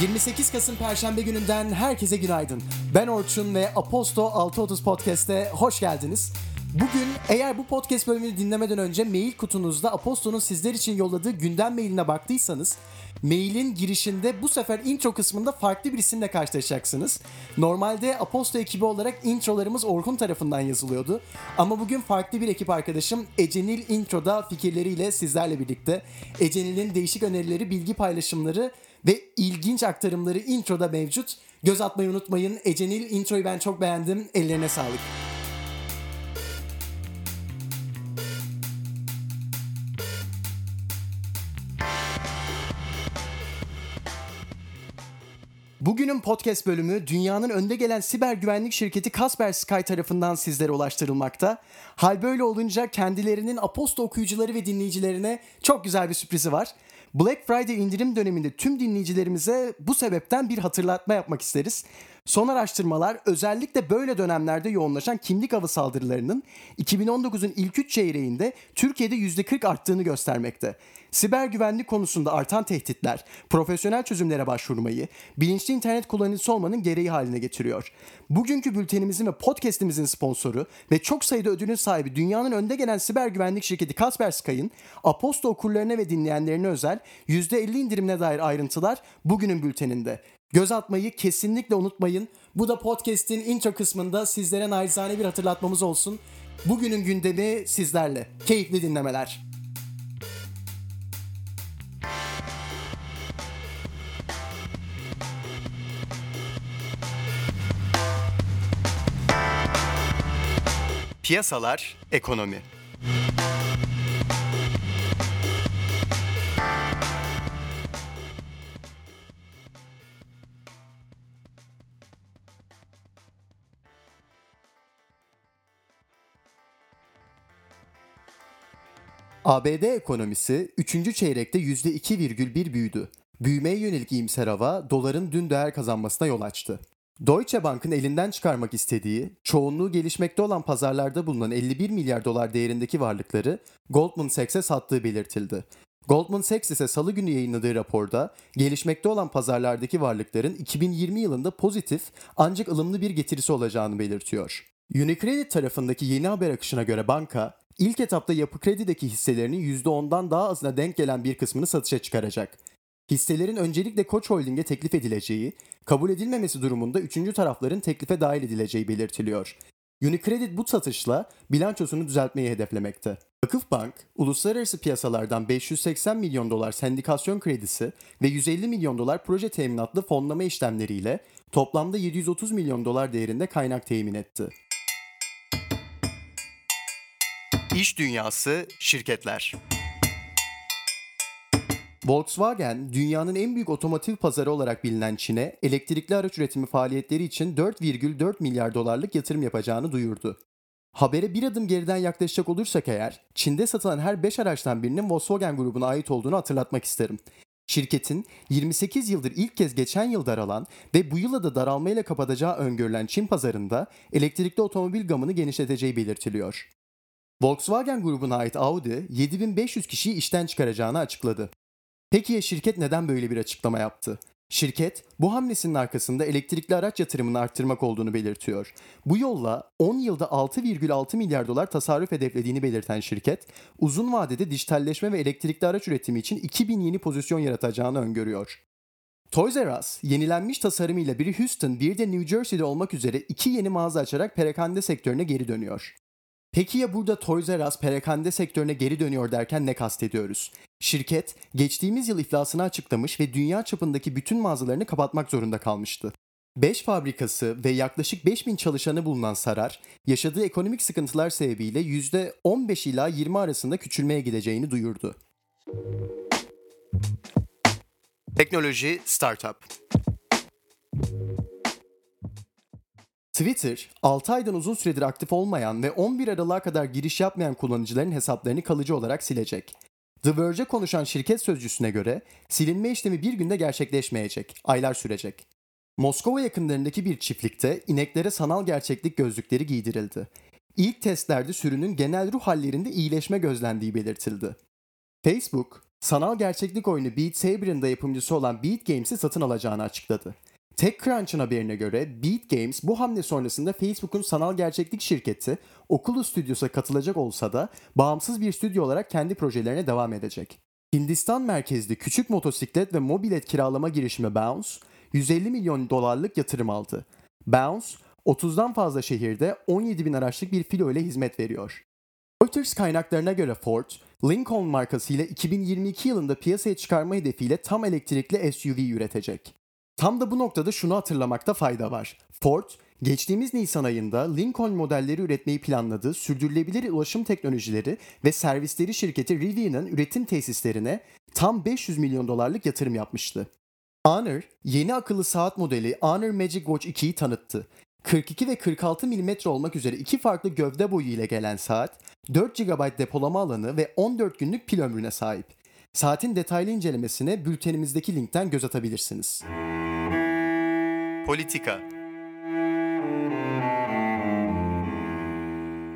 28 Kasım Perşembe gününden herkese günaydın. Ben Orçun ve Aposto 630 Podcast'e hoş geldiniz. Bugün eğer bu podcast bölümünü dinlemeden önce mail kutunuzda Aposto'nun sizler için yolladığı gündem mailine baktıysanız mailin girişinde bu sefer intro kısmında farklı bir isimle karşılaşacaksınız. Normalde Aposto ekibi olarak introlarımız Orhun tarafından yazılıyordu. Ama bugün farklı bir ekip arkadaşım Ecenil introda fikirleriyle sizlerle birlikte. Ecenil'in değişik önerileri, bilgi paylaşımları ve ilginç aktarımları introda mevcut. Göz atmayı unutmayın. Ecenil introyu ben çok beğendim. Ellerine sağlık. Bugünün podcast bölümü dünyanın önde gelen siber güvenlik şirketi Kaspersky tarafından sizlere ulaştırılmakta. Hal böyle olunca kendilerinin Aposto okuyucuları ve dinleyicilerine çok güzel bir sürprizi var. Black Friday indirim döneminde tüm dinleyicilerimize bu sebepten bir hatırlatma yapmak isteriz. Son araştırmalar özellikle böyle dönemlerde yoğunlaşan kimlik avı saldırılarının 2019'un ilk 3 çeyreğinde Türkiye'de %40 arttığını göstermekte. Siber güvenlik konusunda artan tehditler, profesyonel çözümlere başvurmayı, bilinçli internet kullanıcısı olmanın gereği haline getiriyor. Bugünkü bültenimizin ve podcastimizin sponsoru ve çok sayıda ödülün sahibi dünyanın önde gelen siber güvenlik şirketi Kaspersky'ın Aposto okurlarına ve dinleyenlerine özel %50 indirimine dair ayrıntılar bugünün bülteninde. Göz atmayı kesinlikle unutmayın. Bu da podcast'in intro kısmında sizlere narizane bir hatırlatmamız olsun. Bugünün gündemi sizlerle. Keyifli dinlemeler. Piyasalar, ekonomi. ABD ekonomisi 3. çeyrekte %2,1 büyüdü. Büyümeye yönelik iyimser hava doların dün değer kazanmasına yol açtı. Deutsche Bank'ın elinden çıkarmak istediği, çoğunluğu gelişmekte olan pazarlarda bulunan 51 milyar dolar değerindeki varlıkları Goldman Sachs'e sattığı belirtildi. Goldman Sachs ise salı günü yayınladığı raporda gelişmekte olan pazarlardaki varlıkların 2020 yılında pozitif ancak ılımlı bir getirisi olacağını belirtiyor. Unicredit tarafındaki yeni haber akışına göre banka, ilk etapta yapı kredideki hisselerinin %10'dan daha azına denk gelen bir kısmını satışa çıkaracak. Hisselerin öncelikle Koç Holding'e teklif edileceği, kabul edilmemesi durumunda üçüncü tarafların teklife dahil edileceği belirtiliyor. Unicredit bu satışla bilançosunu düzeltmeyi hedeflemekte. Vakıfbank, uluslararası piyasalardan 580 milyon dolar sendikasyon kredisi ve 150 milyon dolar proje teminatlı fonlama işlemleriyle toplamda 730 milyon dolar değerinde kaynak temin etti. İş dünyası, şirketler. Volkswagen, dünyanın en büyük otomotiv pazarı olarak bilinen Çin'e elektrikli araç üretimi faaliyetleri için 4,4 milyar dolarlık yatırım yapacağını duyurdu. Habere bir adım geriden yaklaşacak olursak eğer, Çin'de satılan her 5 araçtan birinin Volkswagen grubuna ait olduğunu hatırlatmak isterim. Şirketin 28 yıldır ilk kez geçen yıl daralan ve bu yıla da daralmayla kapatacağı öngörülen Çin pazarında elektrikli otomobil gamını genişleteceği belirtiliyor. Volkswagen grubuna ait Audi 7500 kişiyi işten çıkaracağını açıkladı. Peki ya şirket neden böyle bir açıklama yaptı? Şirket bu hamlesinin arkasında elektrikli araç yatırımını arttırmak olduğunu belirtiyor. Bu yolla 10 yılda 6,6 milyar dolar tasarruf hedeflediğini belirten şirket, uzun vadede dijitalleşme ve elektrikli araç üretimi için 2000 yeni pozisyon yaratacağını öngörüyor. Toys R Us, yenilenmiş tasarımıyla biri Houston, bir de New Jersey'de olmak üzere iki yeni mağaza açarak perakende sektörüne geri dönüyor. Peki ya burada Toys R Us perakende sektörüne geri dönüyor derken ne kastediyoruz? Şirket geçtiğimiz yıl iflasını açıklamış ve dünya çapındaki bütün mağazalarını kapatmak zorunda kalmıştı. 5 fabrikası ve yaklaşık 5000 çalışanı bulunan Sarar, yaşadığı ekonomik sıkıntılar sebebiyle %15 ila 20 arasında küçülmeye gideceğini duyurdu. Teknoloji Startup Twitter, 6 aydan uzun süredir aktif olmayan ve 11 Aralık'a kadar giriş yapmayan kullanıcıların hesaplarını kalıcı olarak silecek. The Verge'e konuşan şirket sözcüsüne göre silinme işlemi bir günde gerçekleşmeyecek, aylar sürecek. Moskova yakınlarındaki bir çiftlikte ineklere sanal gerçeklik gözlükleri giydirildi. İlk testlerde sürünün genel ruh hallerinde iyileşme gözlendiği belirtildi. Facebook, sanal gerçeklik oyunu Beat Saber'ın da yapımcısı olan Beat Games'i satın alacağını açıkladı. TechCrunch'ın haberine göre Beat Games bu hamle sonrasında Facebook'un sanal gerçeklik şirketi Oculus Studios'a katılacak olsa da bağımsız bir stüdyo olarak kendi projelerine devam edecek. Hindistan merkezli küçük motosiklet ve mobilet kiralama girişimi Bounce, 150 milyon dolarlık yatırım aldı. Bounce, 30'dan fazla şehirde 17 bin araçlık bir filo ile hizmet veriyor. Reuters kaynaklarına göre Ford, Lincoln markasıyla 2022 yılında piyasaya çıkarma hedefiyle tam elektrikli SUV üretecek. Tam da bu noktada şunu hatırlamakta fayda var. Ford, geçtiğimiz Nisan ayında Lincoln modelleri üretmeyi planladığı sürdürülebilir ulaşım teknolojileri ve servisleri şirketi Rivian'ın üretim tesislerine tam 500 milyon dolarlık yatırım yapmıştı. Honor, yeni akıllı saat modeli Honor Magic Watch 2'yi tanıttı. 42 ve 46 mm olmak üzere iki farklı gövde boyu ile gelen saat, 4 GB depolama alanı ve 14 günlük pil ömrüne sahip. Saatin detaylı incelemesine bültenimizdeki linkten göz atabilirsiniz. Politika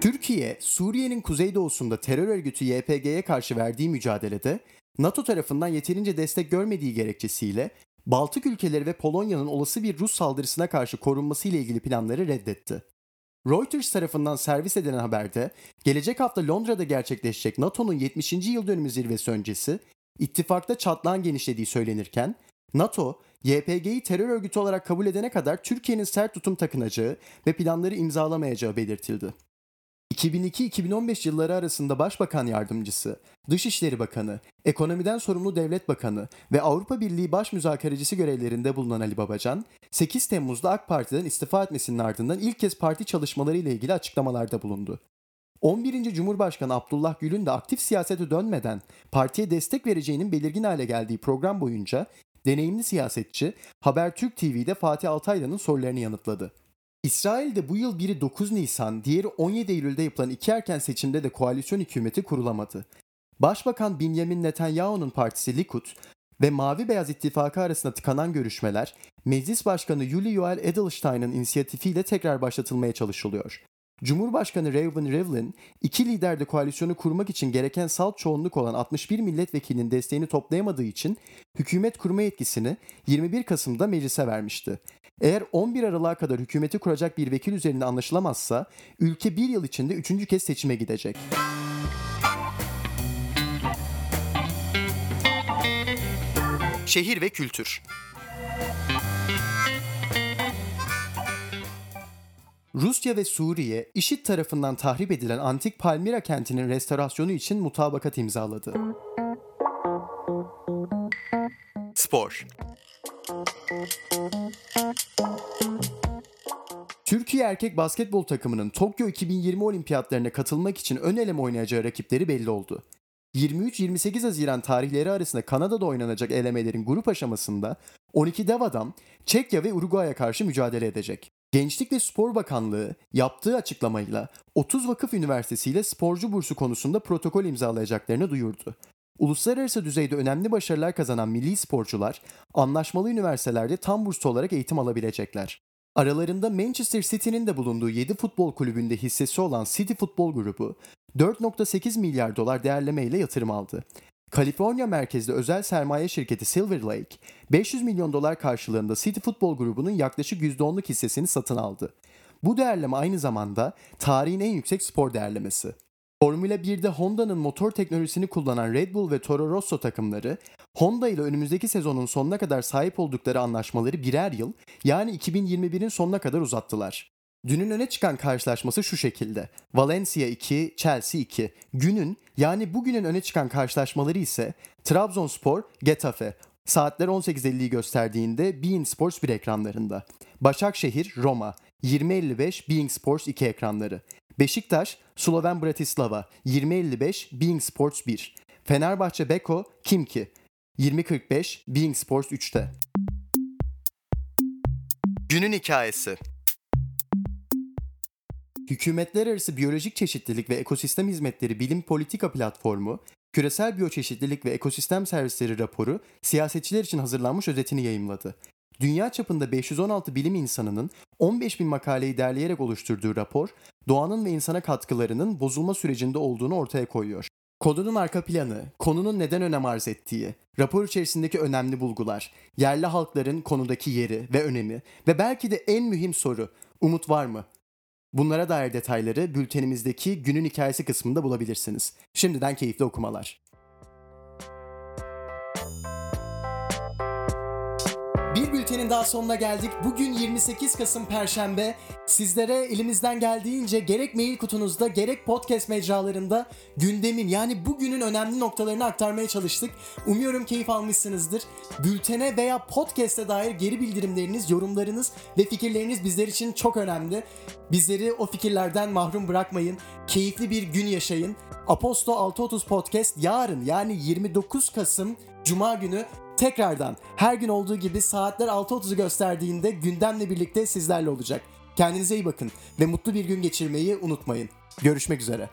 Türkiye, Suriye'nin kuzeydoğusunda terör örgütü YPG'ye karşı verdiği mücadelede NATO tarafından yeterince destek görmediği gerekçesiyle Baltık ülkeleri ve Polonya'nın olası bir Rus saldırısına karşı korunması ile ilgili planları reddetti. Reuters tarafından servis edilen haberde gelecek hafta Londra'da gerçekleşecek NATO'nun 70. yıl dönümü zirvesi öncesi ittifakta çatlağın genişlediği söylenirken NATO, YPG'yi terör örgütü olarak kabul edene kadar Türkiye'nin sert tutum takınacağı ve planları imzalamayacağı belirtildi. 2002-2015 yılları arasında Başbakan Yardımcısı, Dışişleri Bakanı, Ekonomiden Sorumlu Devlet Bakanı ve Avrupa Birliği Baş Müzakerecisi görevlerinde bulunan Ali Babacan, 8 Temmuz'da AK Parti'den istifa etmesinin ardından ilk kez parti çalışmaları ile ilgili açıklamalarda bulundu. 11. Cumhurbaşkanı Abdullah Gül'ün de aktif siyasete dönmeden partiye destek vereceğinin belirgin hale geldiği program boyunca deneyimli siyasetçi Habertürk TV'de Fatih Altaylı'nın sorularını yanıtladı. İsrail'de bu yıl biri 9 Nisan, diğeri 17 Eylül'de yapılan iki erken seçimde de koalisyon hükümeti kurulamadı. Başbakan Benjamin Netanyahu'nun partisi Likud ve Mavi Beyaz İttifakı arasında tıkanan görüşmeler, Meclis Başkanı Yuli Yoel Edelstein'ın inisiyatifiyle tekrar başlatılmaya çalışılıyor. Cumhurbaşkanı Reuven Rivlin, iki lider de koalisyonu kurmak için gereken salt çoğunluk olan 61 milletvekilinin desteğini toplayamadığı için hükümet kurma yetkisini 21 Kasım'da meclise vermişti. Eğer 11 Aralık'a kadar hükümeti kuracak bir vekil üzerinde anlaşılamazsa ülke bir yıl içinde üçüncü kez seçime gidecek. Şehir ve kültür Rusya ve Suriye, IŞİD tarafından tahrip edilen antik Palmira kentinin restorasyonu için mutabakat imzaladı. Spor Türkiye erkek basketbol takımının Tokyo 2020 olimpiyatlarına katılmak için ön eleme oynayacağı rakipleri belli oldu. 23-28 Haziran tarihleri arasında Kanada'da oynanacak elemelerin grup aşamasında 12 dev adam Çekya ve Uruguay'a karşı mücadele edecek. Gençlik ve Spor Bakanlığı yaptığı açıklamayla 30 vakıf üniversitesiyle sporcu bursu konusunda protokol imzalayacaklarını duyurdu. Uluslararası düzeyde önemli başarılar kazanan milli sporcular anlaşmalı üniversitelerde tam burslu olarak eğitim alabilecekler. Aralarında Manchester City'nin de bulunduğu 7 futbol kulübünde hissesi olan City Futbol Grubu 4.8 milyar dolar değerleme ile yatırım aldı. Kaliforniya merkezli özel sermaye şirketi Silver Lake, 500 milyon dolar karşılığında City Futbol Grubu'nun yaklaşık %10'luk hissesini satın aldı. Bu değerleme aynı zamanda tarihin en yüksek spor değerlemesi. Formula 1'de Honda'nın motor teknolojisini kullanan Red Bull ve Toro Rosso takımları, Honda ile önümüzdeki sezonun sonuna kadar sahip oldukları anlaşmaları birer yıl, yani 2021'in sonuna kadar uzattılar. Dünün öne çıkan karşılaşması şu şekilde. Valencia 2, Chelsea 2. Günün yani bugünün öne çıkan karşılaşmaları ise Trabzonspor, Getafe. Saatler 18.50'yi gösterdiğinde Bein Sports 1 ekranlarında. Başakşehir, Roma. 20.55 Being Sports 2 ekranları. Beşiktaş, Sloven Bratislava 20.55 Being Sports 1. Fenerbahçe Beko Kimki 20.45 Being Sports 3'te. Günün hikayesi Hükümetler Arası Biyolojik Çeşitlilik ve Ekosistem Hizmetleri Bilim Politika Platformu, Küresel Biyoçeşitlilik ve Ekosistem Servisleri raporu siyasetçiler için hazırlanmış özetini yayımladı. Dünya çapında 516 bilim insanının 15 bin makaleyi derleyerek oluşturduğu rapor, doğanın ve insana katkılarının bozulma sürecinde olduğunu ortaya koyuyor. Konunun arka planı, konunun neden önem arz ettiği, rapor içerisindeki önemli bulgular, yerli halkların konudaki yeri ve önemi ve belki de en mühim soru, umut var mı? Bunlara dair detayları bültenimizdeki günün hikayesi kısmında bulabilirsiniz. Şimdiden keyifli okumalar. Bültenin daha sonuna geldik. Bugün 28 Kasım Perşembe. Sizlere elimizden geldiğince gerek mail kutunuzda gerek podcast mecralarında gündemin yani bugünün önemli noktalarını aktarmaya çalıştık. Umuyorum keyif almışsınızdır. Bültene veya podcast'e dair geri bildirimleriniz, yorumlarınız ve fikirleriniz bizler için çok önemli. Bizleri o fikirlerden mahrum bırakmayın. Keyifli bir gün yaşayın. Aposto 630 Podcast yarın yani 29 Kasım Cuma günü tekrardan her gün olduğu gibi saatler 6.30'u gösterdiğinde gündemle birlikte sizlerle olacak. Kendinize iyi bakın ve mutlu bir gün geçirmeyi unutmayın. Görüşmek üzere.